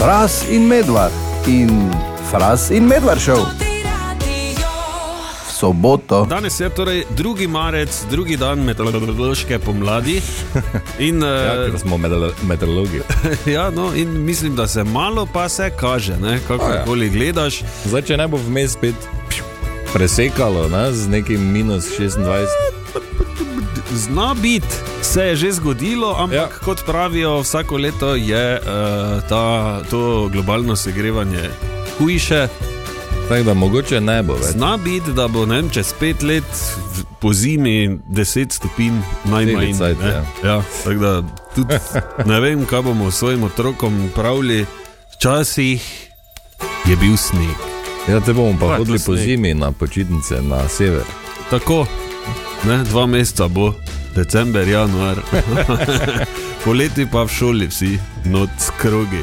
Fras in medvard in Fras in medvard šel. V soboto. Danes je torej 2. marec, drugi dan meteorološke pomladi. In, Ja, eh, ker smo meteorologi. ja, no, in mislim, da se malo pa se kaže, kako ja. gledaš. Zdaj, če ne bo vmes spet presekalo ne, z nekim minus 26. Zna biti, se je že zgodilo, ampak ja. kot pravijo, vsako leto je uh, ta, to globalno segrevanje hujše. Tako da mogoče ne bo več. Zna biti, da bo vem, čez pet let po zimi 10 stopinj najmanj. Cajt, ja. Ja, tako da tudi ne vem, kaj bomo svojim otrokom pravili. Včasih je bil sneg. Ja, te bomo pa Pa, hodili po zimi na počitnice na sever. Tako, ne, dva meseca bo, december, januar. Poleti pa v šoli vsi, noč krogi.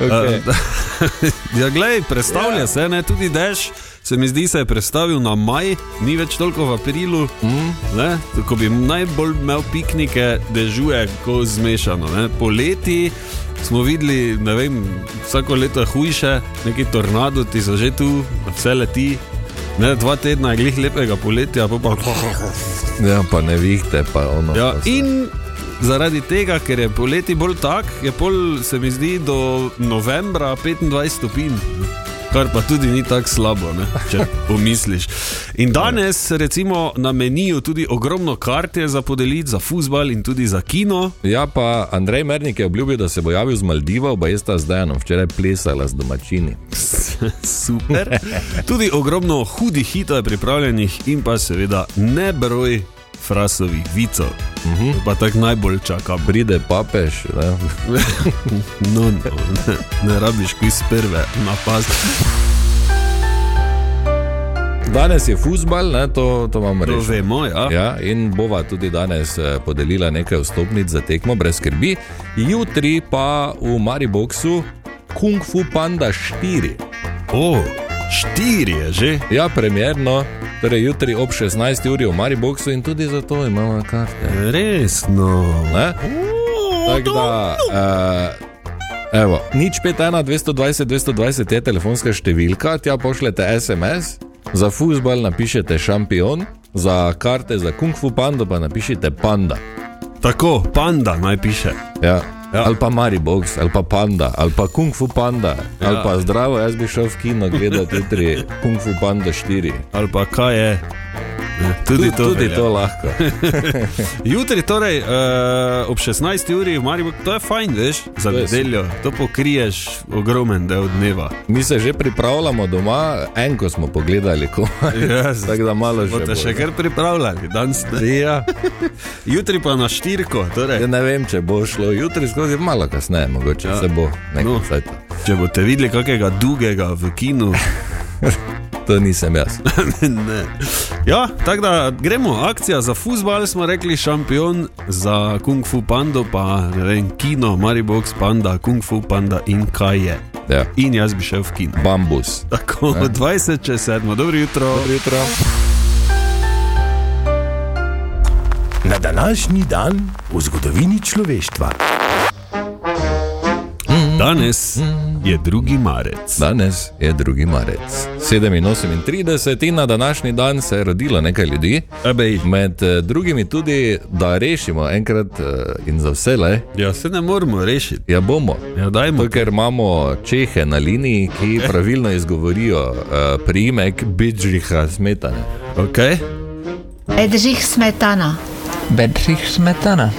Okej. ja, glej, predstavlja Ja. yeah. se, ne, tudi dež. Se mi zdi, se je predstavil na maj, ni več toliko v aprilu. Mm. Ne, ko bi najbolj imel piknike, dežuje, ko zmešano. Ne. Poleti smo videli, ne vem, vsako leto je hujše, neki tornado ti so že tu, vse leti. Ne, dva tedna je glih lepega poletja, pa pa. Ja, pa ne vihte, pa ono. Ja, pa se- in zaradi tega, ker je poleti bolj tak, je pol, se mi zdi, do novembra 25 stopinj. Kar pa tudi ni tako slabo, ne, če pomisliš. In danes, recimo, na meniju tudi ogromno kart je za podeliti, za futbal in tudi za kino. Ja, pa Andrej Mernik je obljubil, da se bo javil z Maldivov, pa je sta zdaj eno včeraj plesala z domačini. Super. Tudi ogromno hudih hitov je pripravljenih in pa seveda nebroj frasovih vicov. Uh -huh. Pa tako najbolj čakam. Pride papež, ne? No, no, ne, ne rabiš kviz prve napast. Danes je futbal, ne, to, to To reči. vemo, ja. Ja, in bova tudi danes eh, podelila nekaj vstopnic za tekmo, brez skrbi. Jutri pa v Mariboku Kung Fu Panda 4. O, štiri je že. Ja, premjerno, torej jutri ob 16. uri v Mariboku in tudi zato imamo karte. Resno. Ne? Tako da, uh, evo, nič 51, 220, 220 je telefonska številka, tja pošljete SMS, za futbal napišete šampion, za karte za Kung Fu Pando pa napišete panda. Tako, panda naj piše. Ja. Ja. Ali pa Maribox, ali pa Panda, ali pa Kung Fu Panda, ja. ali pa zdravo, jaz bi šel v kino gledati jutri Kung Fu Panda 4. Ali pa kaj je. Tudi, Tudi, to, tudi velja. to lahko. Jutri, torej uh, ob 16. uri v Mariboku, to je fajn, veš, za To nedeljo. To pokriješ ogromen del dneva. Mi se že pripravljamo doma, enko smo pogledali, ko Yes. tako da malo že. Boste bo, še kar pripravljali, danes ne. Ja. Jutri pa na štirko, torej. Ja, ne vem, če bo šlo jutri skozi, malo kasneje, mogoče Ja. ja. se bo nekaj No. no. Če boste videli kakega dugega v kinu, To nisem jaz. ne. Ja, tako da gremo, akcija za futbal, smo rekli, šampion za Kung Fu Pando, pa ne vem, kino, Maribox, Panda, Kung Fu Panda in kaj je. Ja. In jaz bi šel v kino. Bambus. Tako, 20 čez 7, dobro jutro. Dobro jutro. Na današnji dan v zgodovini človeštva. Danes je 2. marec. Danes je 2. marec. 7.38 in na današnji dan se je rodilo nekaj ljudi. Ebej. Med eh, drugimi tudi, da rešimo enkrat eh, in za vse le. Ja, se ne moramo rešiti. Ja, bomo. Ja, dajmo. To, ker imamo Čehe na liniji, ki pravilno izgovorijo uh, priimek Bidžiha smetane. Okay. Edžih smetana. Bedřich smetana.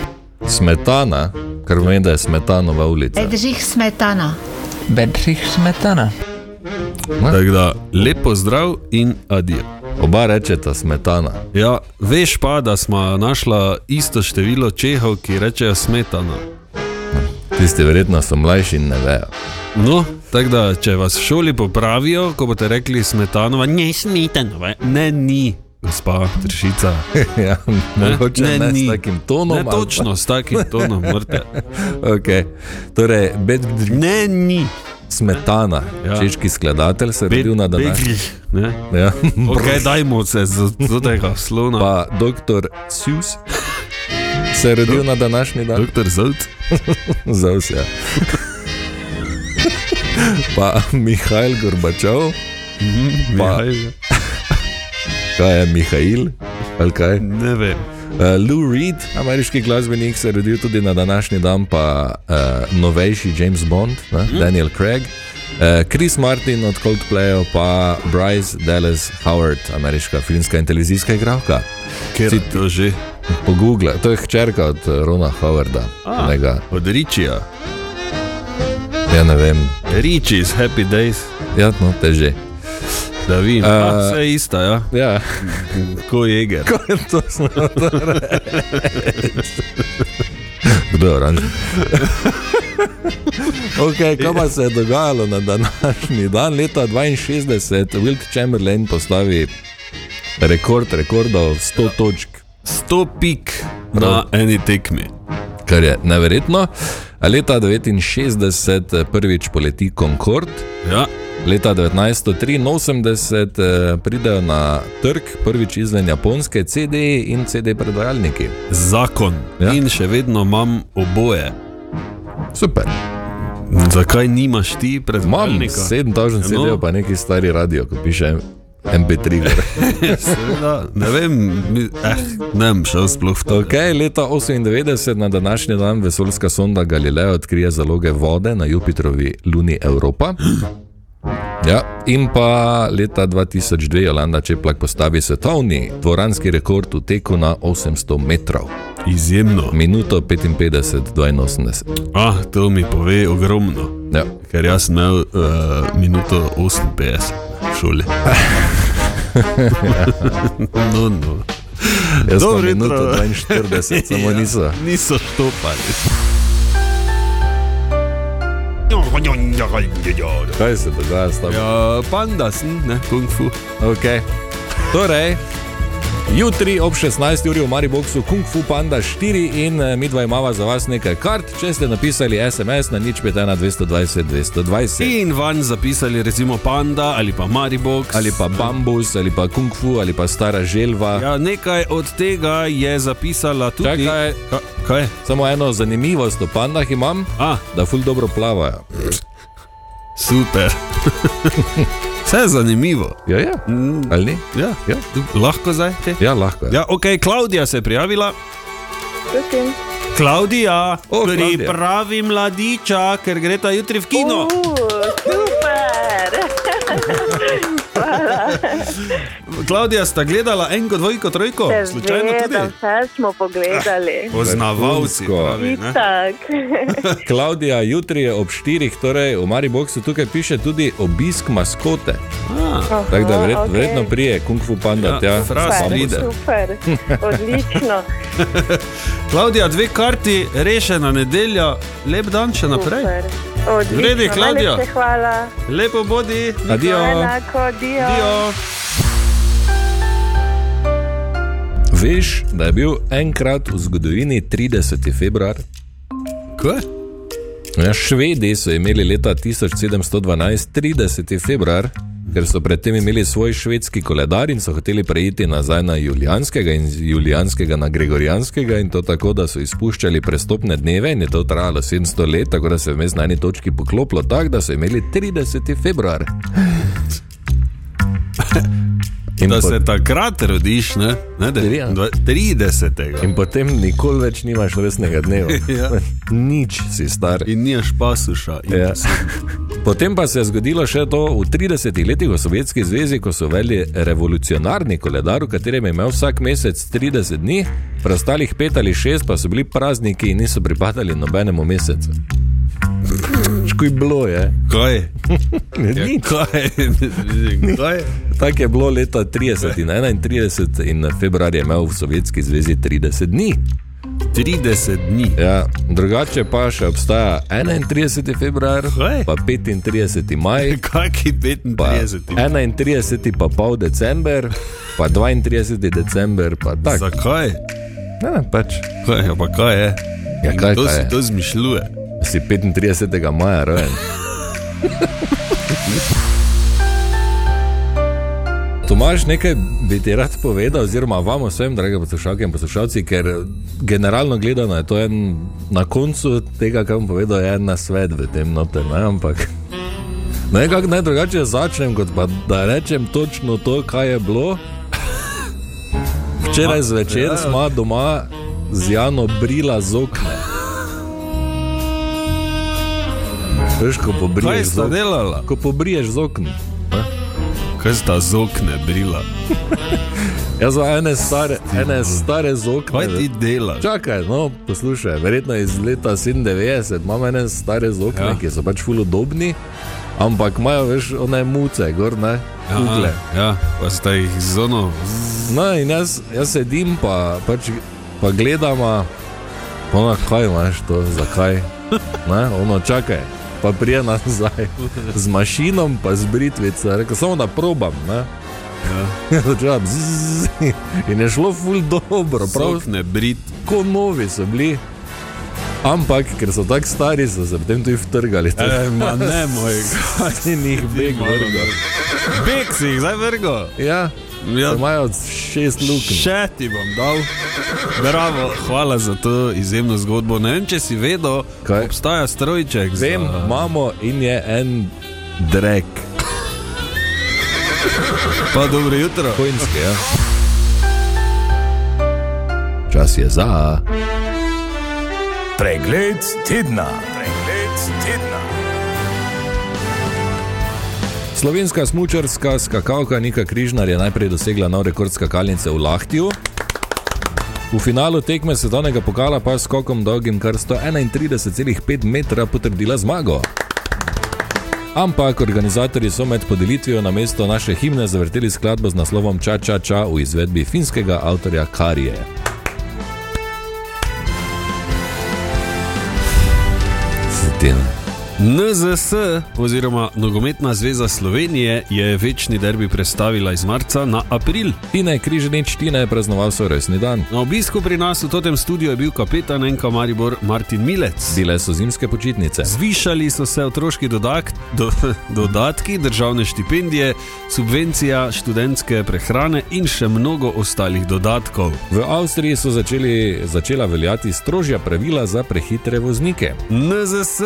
Smetana, kar pomeni, da je smetanova ulica. Edžih smetana. Bedřich smetana. Tako da lepo zdrav in adijo. Oba rečeta smetana. Ja, veš pa, da smo našla isto število čehov, ki rečejo smetana. Tisti verjetno so mlajši in ne vejo. No, tako da, če vas v šoli popravijo, ko boste rekli smetanova, ne smetanova, ne ni, gospa Tršica. ja, mogoče ne, ne s takim tonom. Ne točno s takim tonom. Pa, okay. Torej, Bedřich Ne ni. smetana, Ja. ja. češki skladatelj, se je rodil na današnji. Bedrih, ne? Ja. Ok, dajmo se z z tega slona. Pa doktor Sius se je rodil na današnji dan. Doktor Zolt. Zaus, ja. pa Mihajl Gorbačov, pa Mihajl. Kaj je Mihajl, ali kaj? Ne vem. Uh, Lou Reed, ameriški glasbenik, se je rodil tudi na današnji dan, pa uh, novejši James Bond, ne, mm. Daniel Craig, uh, Chris Martin od Coldplaya, pa Bryce Dallas Howard, ameriška filmska in televizijska igralka. Ker Si- to že. Po Google, to je hčerka od Rona Howarda. A, onega, od Ričija. ja, ne vem, Riči iz Happy Days. ja, no, teže. Da vidim, Uh, vse je isto, ja. Ja, Ko jeger. to smo Kdo je oranžen? okay, kaj pa se je dogajalo na današnji dan? Leta 62 Wilt Chamberlain postavi rekord rekordov 100 točk, 100 pik na eni tekmi. kar je neverjetno. Leta 69 prvič poleti Concorde. Ja. Leta 1983 eh, pridejo na trg prvič izven Japonske CD in CD predvajalniki. Zakon. Ja. In še vedno imam oboje. Super. Zakaj nimaš ti Imam predvajalnika? 7000 No. CD, pa neki stari radio, ko piše MP3. gor. Seveda, ne vem, eh, ne vem, šel sploh v to. Okay, leta 98 na današnji dan vesoljska sonda Galileo odkrije zaloge vode na Jupiterovi luni Evropa. Ja, in pa leta 2002 Jolanda Čeplak postavi svetovni dvoranski rekord v teku na 800 metrov. Izjemno. Minuto 55-82. Ah, to mi pove ogromno. Ja. Ker jaz sem imel uh, minuto 58 v šoli. no, no. Jaz sem minuto jutro. 42, samo Ja. niso. Niso štopali. Kaj se dogaja s tabo? Ja, panda sem, ne, kung fu. Okay. Torej, jutri ob 16. uri v Mariboku Kung Fu Panda 4 in eh, mi dva imamo za vas nekaj kart, če ste napisali SMS na nič 5 220 220. In vanj zapisali recimo panda ali pa maribox. Ali pa bambus, ali pa kung fu, ali pa stara želva. Ja. Ja, nekaj od tega je zapisala tudi. Čakaj. Ka, kaj? Samo eno zanimivost o pandah imam, A, da ful dobro plavajo. super. Vse je zanimivo. Ja, ja. Mm, ali ni? Ja, Ja, lahko zdaj te. ja lahko je. Ja, ok, Klaudija se je prijavila. Prosim. Klaudija, O, pripravi mladiča, ker gre ta jutri v kino. Uh, super. Klaudija, sta gledala enko, dvojko, trojko? Slučajno tudi? Vse smo pogledali. Poznavalci. Ne? Tak. Klaudija, jutri je ob 4, torej v Mariboku tukaj piše tudi obisk maskote. A, Tako da Aha, okay. verjetno prije Kung Fu Panda Ja, tja. fraz s Super, super, odlično. Klaudija, dve karti, rešena nedelja, lep dan še naprej. Odlično. Vredi. Najlepše Hvala. Lepo bodi. Adijo. Enako, dio. Dio. Veš, da je bil enkrat v zgodovini 30. februar? Kaj? Ja, Švedi so imeli leta 1712 30. februar, ker so predtem imeli svoj švedski koledar in so hoteli preiti nazaj na julijanskega in z julijanskega na gregorijanskega in to tako, da so izpuščali prestopne dneve in je to trajalo 700 let, tako da se je vmes na eni točki poklopilo tako, da so imeli 30. februar. In, Da se takrat rodiš, ne? ne da, Ja. dva- 30. in potem nikoli več nimaš resnega dneva. Ja. Nič si star. In nimaš pasuša. In Ja. Potem pa se je zgodilo še to v 30 letih v Sovjetski zvezi, ko so uvedli revolucionarni koledar, v katerem je imel vsak mesec 30 dni, preostalih 5 ali 6 pa so bili prazniki in niso pripadali nobenemu mesecu. Škuj bilo je. Kaj? Ja, Nič. kaj? kaj? Tako je bilo leta 30 in 31 in februar je imel v Sovjetski zvezi 30 dni. 30 dni. Ja, drugače pa še obstaja 31. februar, Kaj? pa 35. maj. Kaki Pa 35? 31. pa pol december, pa 32. december, pa tako. Zakaj? Ne, ne, pač. Kaj, ja, pa kaj je? Ja, In kaj to pa si je? to zmišljuje. Si 35. maja rojen. Tomaš, nekaj bi ti rad povedal, oziroma vam vsem, drage poslušalke in poslušalci, ker generalno gledano je to en, na koncu tega, kar bom povedal, je en na svet v tem notem, ne? ampak Ne, kako naj drugače začnem, kot pa da rečem točno to, kaj je bilo. Včeraj zvečer ja. smo doma z Jano brila z okna. Veš, ko pobriješ z delala? Ko pobriješ z okna. Kaj sta z okne brila? Jaz sem ene stare, ene stare z okna. Kaj ti delaš? Čakaj, no, poslušaj, verjetno iz leta 97 imamo ene stare z okna, Ja. ki so pač fulodobni, ampak imajo več one muce, gor ne, kugle. Ja, pa sta jih zono. No, in jaz, jaz sedim pa, pač, pa gledam, pa ono, kaj imaš to, zakaj. Ne, ono, čakaj, pa prije nazaj z mašinom, pa z britvico, rekel samo da probam. Ne. Ja. Začela bzzz, in je šlo ful dobro, prav Pravne brit. ko novi so bili. Ampak, ker so tako stari, so se potem tudi vtrgali. E, ma ne moj. in jih beg vrgal. Beg si jih zdaj vrgo. Ja, Ja, imajo šest lukenj. Še ti bom dal. Bravo, hvala za to izjemno zgodbo. Ne vem, če si vedel, Kaj? obstaja strojček. Vem, za... imamo in je en drek, Pa dobro jutro. konjski. Ja. Čas je za. Pregled tedna. Pregled tedna. Slovenska smučarska skakalka Nika Križnar je najprej dosegla nov rekord skakalnice v Lahtiju. V finalu tekme svetovnega pokala pa s skokom dolgim kar 131,5 metra potrdila zmago. Ampak organizatorji so med podelitvijo na mesto naše himne zavrteli skladbo z naslovom Ča Ča Ča v izvedbi finskega avtorja Karije. Zatem. NZS oziroma Nogometna zveza Slovenije je večni derbi prestavila iz marca na april. Tine Križanič Tina je praznoval svoj rojstni dan. Na obisku pri nas v tem studiu je bil kapetan NK Maribor Martin Milec. Bile so zimske počitnice. Zvišali so se otroški dodak, do, dodatki, državne štipendije, subvencija študentske prehrane in še mnogo ostalih dodatkov. V Avstriji so začeli, začela veljati strožja pravila za prehitre voznike. NZS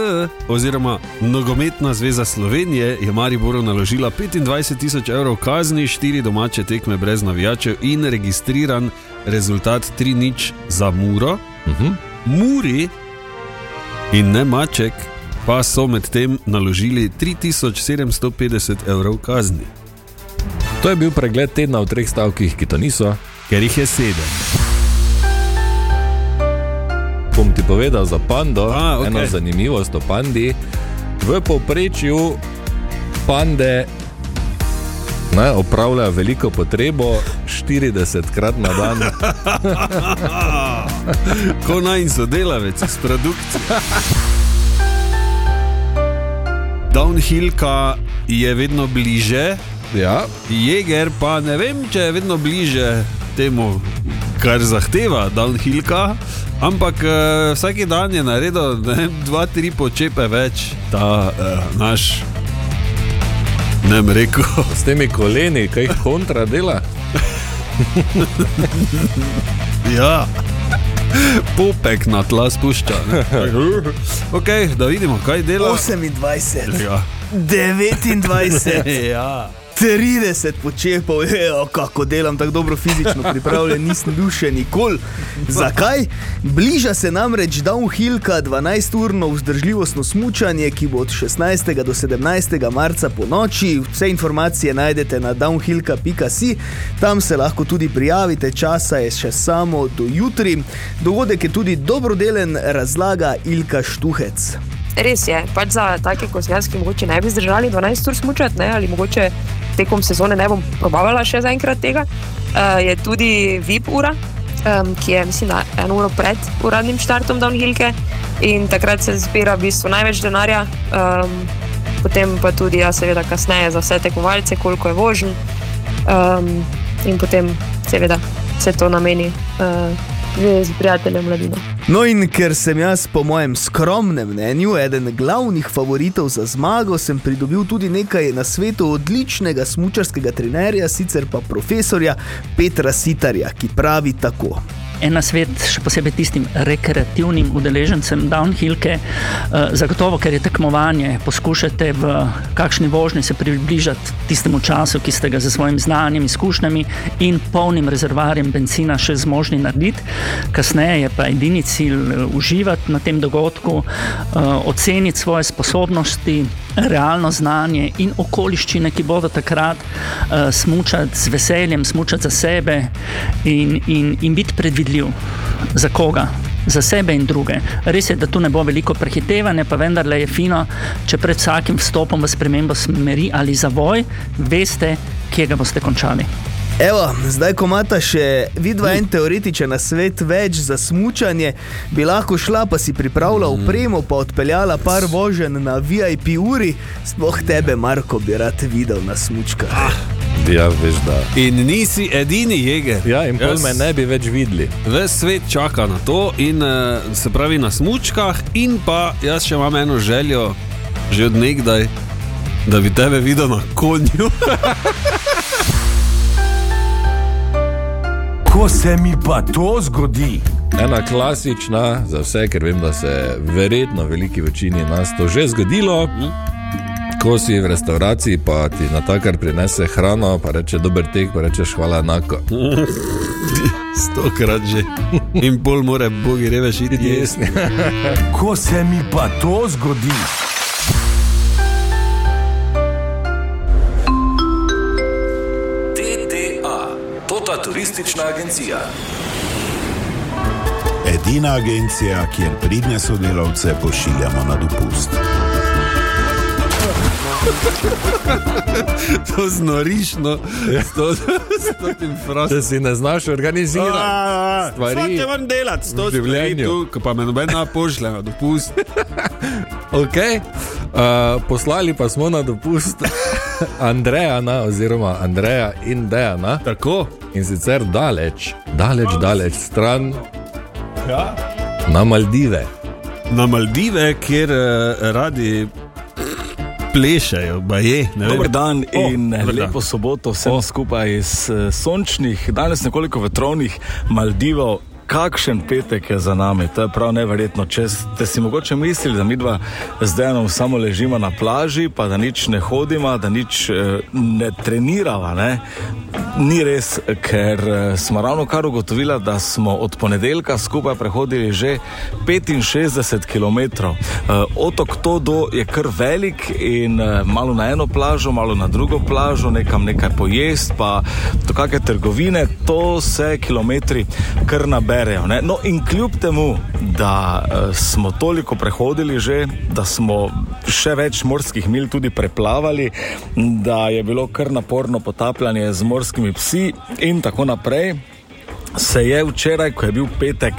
oziroma Nogometna zveza Slovenije je Mariboru naložila 25 tisoč evrov kazni, štiri domače tekme brez navijačev in registriran rezultat 3-0 za Muro. Uh -huh. Muri in ne Maček pa so medtem naložili 3750 evrov kazni, To je bil pregled tedna v treh stavkih, ki to niso. ker jih je sedem. Povedal za pando, A, okej. eno zanimivost o pandi. V povprečju pande ne, opravljajo veliko potrebo 40 krat na dan. Ko naj in sodelavec iz produkcije. Downhillka je vedno bliže, Ja, Jeger pa ne vem, če je vedno bliže temu, kar zahteva downhillka, ampak uh, vsak dan je naredil ne vem, dva, tri počepe več, ta uh, naš. Ne bi rekel, s temi koleni, kaj jih kontra dela. ja. Popek na tla spušča. Ok, da vidimo, kaj dela. 28, Ja. 29, ja. 30 počepov, ejo, kako delam tako dobro fizično pripravljen, nisem bil še nikoli. Zakaj? Bliža se namreč downhillka 12-urno vzdržljivostno smučanje, ki bo od 16. do 17. marca po noči. Vse informacije najdete na downhillka.si, tam se lahko tudi prijavite, časa je še samo do jutri. Dogodek je tudi dobrodelen, razlaga Ilka Štuhec. Res je, pač za take kot jaz, ki mogoče ne bi zdržali 12 ur smučati, ali mogoče tekom sezone ne bom probavala še zaenkrat tega, uh, je tudi VIP ura, um, ki je mislim, eno uro pred uradnim štartom downhillke in takrat se zbira v bistvu največ denarja, um, potem pa tudi, ja, seveda, kasneje za vse tekmovalce, koliko je vožen um, in potem seveda se to nameni uh, z prijateljem mladine. No, in ker sem jaz, po mojem skromnem mnenju, eden glavnih favoritov za zmago, sem pridobil tudi nekaj na svetu odličnega smučarskega trenerja, sicer pa profesorja Petra Sitarja, ki pravi tako. En na svet, še posebej tistim rekreativnim udeležencem downhillke, uh, zagotovo, ker je tekmovanje, poskušate v kakšni vožnji se približati tistemu času, ki ste ga za svojim znanjem, izkušnjami in polnim rezervarjem benzina še zmožni narediti. Kasneje je pa edini cilj uh, uživati na tem dogodku, uh, oceniti svoje sposobnosti, realno znanje in okoliščine, ki bodo takrat uh, smučati z veseljem, smučati za sebe in, in, in biti predvidljiv. Za koga? Za sebe in druge. Res je, da tu ne bo veliko prehitevanja, pa vendarle je fino, če pred vsakim vstopom v spremembo smeri ali zavoj, veste, kje ga boste končali. Evo, zdaj, ko imata še vidva en teoretičen svet več za smučanje, bi lahko šla pa si pripravila upremo, pa odpeljala par voženj na VIP uri, sploh tebe, Marko, bi rad videl na smučkah. Ja, veš da. In nisi edini jeger. Ja, in pol me ne bi več videli. Ves svet čaka na to, in uh, se pravi na smučkah, in pa jaz še imam eno željo, že od nekdaj, da bi tebe videl na konju. Ko se mi pa to zgodi, Ena klasična, za vse, ker vem, da se verjetno veliki večini nas to že zgodilo. Ko si v restavraciji, pa ti na takar prinese hrano, pa reče dober tek, pa rečeš hvala enako. Stokrat že. In pol more bogi reveš iti jesti. ko se mi pa to zgodi, turistična agencija. Edina agencija, kjer pridne sodelavce pošiljamo na dopust. to znoriš, no. S to- s to tem frasom. Če si ne znaš organizirati stvari Stvari moram delati, to v življenju. Tu, pa me noben pošlje na dopust. Okay. Uh, poslali pa smo na dopust Andrejana, oziroma Andreja in Dejana. Tako. In sicer daleč, daleč, daleč stran Ja. na Maldive. Na Maldive, kjer uh, radi plešajo, baje. Dober dan O, in dan. lepo soboto vsem oh. skupaj iz eh, sončnih, danes nekoliko vetrovnih Maldivov. Kakšen petek je za nami, to je prav neverjetno. Če ste si mogoče mislili, da mi dva z Dejanom samo ležimo na plaži, pa da nič ne hodimo, da nič eh, ne treniramo, ne? ni res, ker eh, smo ravno kar ugotovili, da smo od ponedeljka skupaj prehodili že 65 km. Otok Todo je kar velik in eh, malo na eno plažo, malo na drugo plažo, nekam nekaj pojest, pa do kakšne trgovine, to se kilometri kar naberejo. Ne? No, in kljub temu, da uh, smo toliko prehodili že, da smo še več morskih mil tudi preplavali, da je bilo kar naporno potapljanje z morskimi psi in tako naprej. Se je včeraj, ko je bil petek,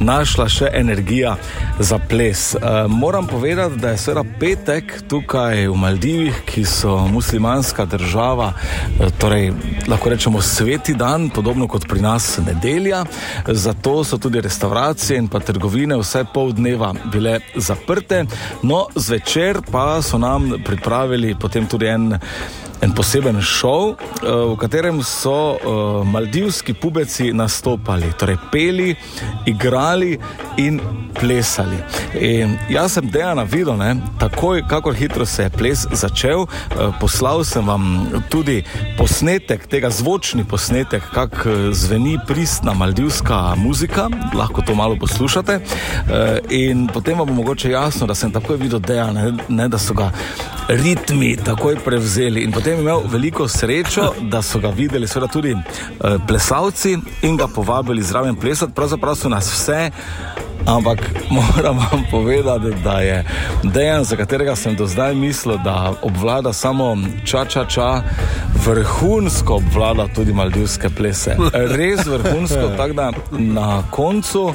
našla še energija za ples. E, moram povedati, da je seveda petek tukaj v Maldivih, ki so muslimanska država, e, torej lahko rečemo sveti dan, podobno kot pri nas nedelja. Zato so tudi restauracije in pa trgovine vse pol dneva bile zaprte. No, zvečer pa so nam pripravili potem tudi en en poseben šov, eh, v katerem so uh, maldivski pubeci nastopali, torej peli, igrali in plesali. In jaz sem dejana videl, ne, takoj, kakor hitro se je ples začel, uh, poslal sem vam tudi posnetek, tega zvočni posnetek, kako zveni pristna maldivska muzika, lahko to malo poslušate. In potem vam bo mogoče jasno, da sem takoj videl dejana, ne, ne, da so ga ritmi takoj prevzeli. In potem je imel veliko srečo, da so ga videli seveda tudi uh, plesalci in ga povabili zraven plesati. Pravzaprav so nas vse. Ampak moram vam povedati, da je dejan, za katerega sem do zdaj mislil, da obvlada samo ča-ča-ča, vrhunsko obvlada tudi maldivske plese. Res vrhunsko, tako da na koncu,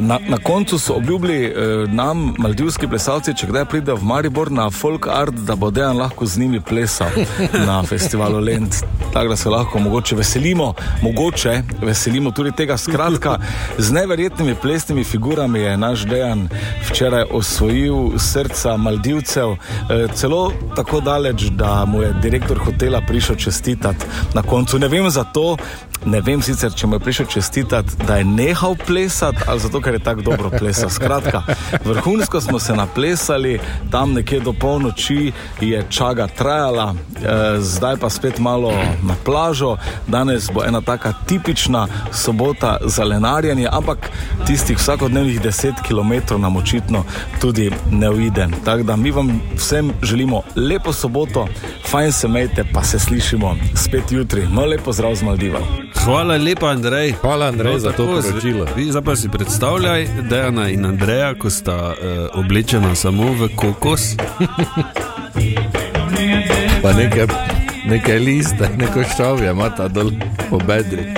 na, na koncu so obljubili eh, nam, maldivski plesalci, če kdaj pride v Maribor na folk art, da bo dejan lahko z njimi plesal na festivalu Lent. Tako da se lahko mogoče veselimo, mogoče veselimo tudi tega. Skratka, z neverjetnimi plesnimi figurami je naš dejan včeraj osvojil srca Maldivcev, eh, celo tako daleč, da mu je direktor hotela prišel čestitati na koncu. Ne vem za to, Ne vem sicer, če mu je prišel čestitati, da je nehal plesati ali zato, ker je tako dobro plesal. Skratka, vrhunsko smo se naplesali, tam nekje do polnoči je čaga trajala, e, zdaj pa spet malo na plažo. Danes bo ena taka tipična sobota za lenarjenje, ampak tistih vsakodnevnih 10 km nam očitno tudi ne uide. Tako da mi vam vsem želimo lepo soboto, fajn se mejte, pa se slišimo spet jutri. No, lepo zdrav z Maldiva. Hvala lepa, Andrej. Hvala, Andrej, No, za to poročilo. Vi zdaj pa si predstavljaj, Dejana in Andreja, ko sta uh, oblečena samo v kokos. Pa nekaj, nekaj liste, neko ščavje, imata dol po bedri.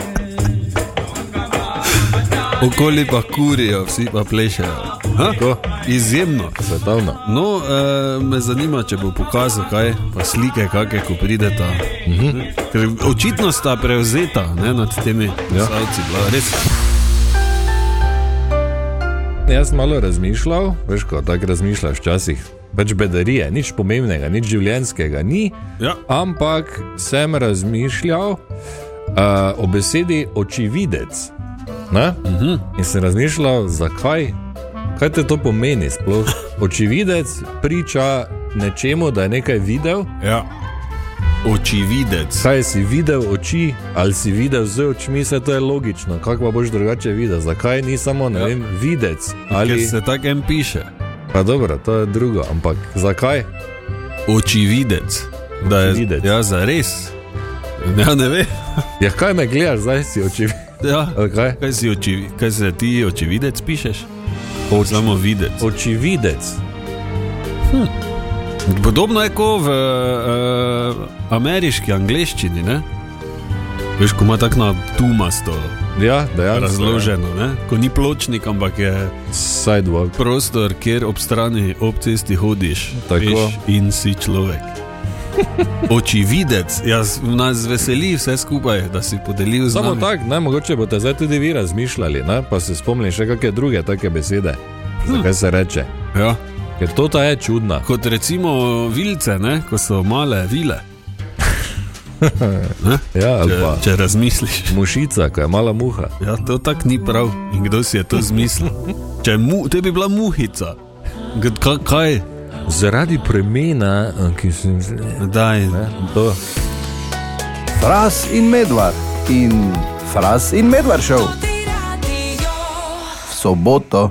Okoli pa kurijo, vsi pa plešejo. Ha? Izjemno. Svetovno. No, e, me zanima, če bo pokazal kaj, pa slike, kakšne, ko prideta. Mhm. Ker očitno sta prevzeta ne, nad temi salci, bila res. Jaz sem malo razmišljal, veš, ko tako razmišljaš včasih. Pač bedarije, nič pomembnega, nič življenskega ni. Ja. Ampak sem razmišljal uh, o besedi očividec. Uh -huh. In sem razmišljal, zakaj, kaj te to pomeni sploh. Očividec priča nečemu, da je nekaj videl. Ja. Očividec. Kaj si videl oči, ali si videl z očmi, vse to je logično. Kako pa boš drugače videl? Zakaj ni samo ne ja. vem, videc? Ali Ali se tako en piše? Pa dobro, to je drugo, ampak zakaj? Očividec. Da je Očividec. Ja, za res. Ja, ne vem. Ja, kaj me gledaš, zdaj si očividec? Ja. Kaj? Kaj, si kaj se ti očividec pišeš? Oči. Samo videc. Očividec. Hm. Podobno je kot v uh, ameriški angleščini. Ne? Veš, ko ima tako na tumasto Ja, dejansko. razloženo, ne? ko ni pločnik, ampak je sidewalk. Prostor, kjer ob strani ob cesti hodiš Tako. veš, in si človek. Očividec, jaz nas veseli vse skupaj, da si podelil z Samo nami. tako, ne, mogoče boste zdaj tudi vi razmišljali, ne, pa se spomnili še kakšne druge take besede. Zakaj se reče? Ja. Ker to ta je čudna. Kot recimo vilce, ne? ko so male vile. Ja, če, pa če razmisliš. mušica, ko je mala muha. Ja, to tako ni prav. In kdo si je to zmislil? Če mu, te bi bila muhica. G- Kaj? kaj? Zaradi premena, ki sem Daj, ne, to. Fras in medvard in fras in medvard šel. V soboto.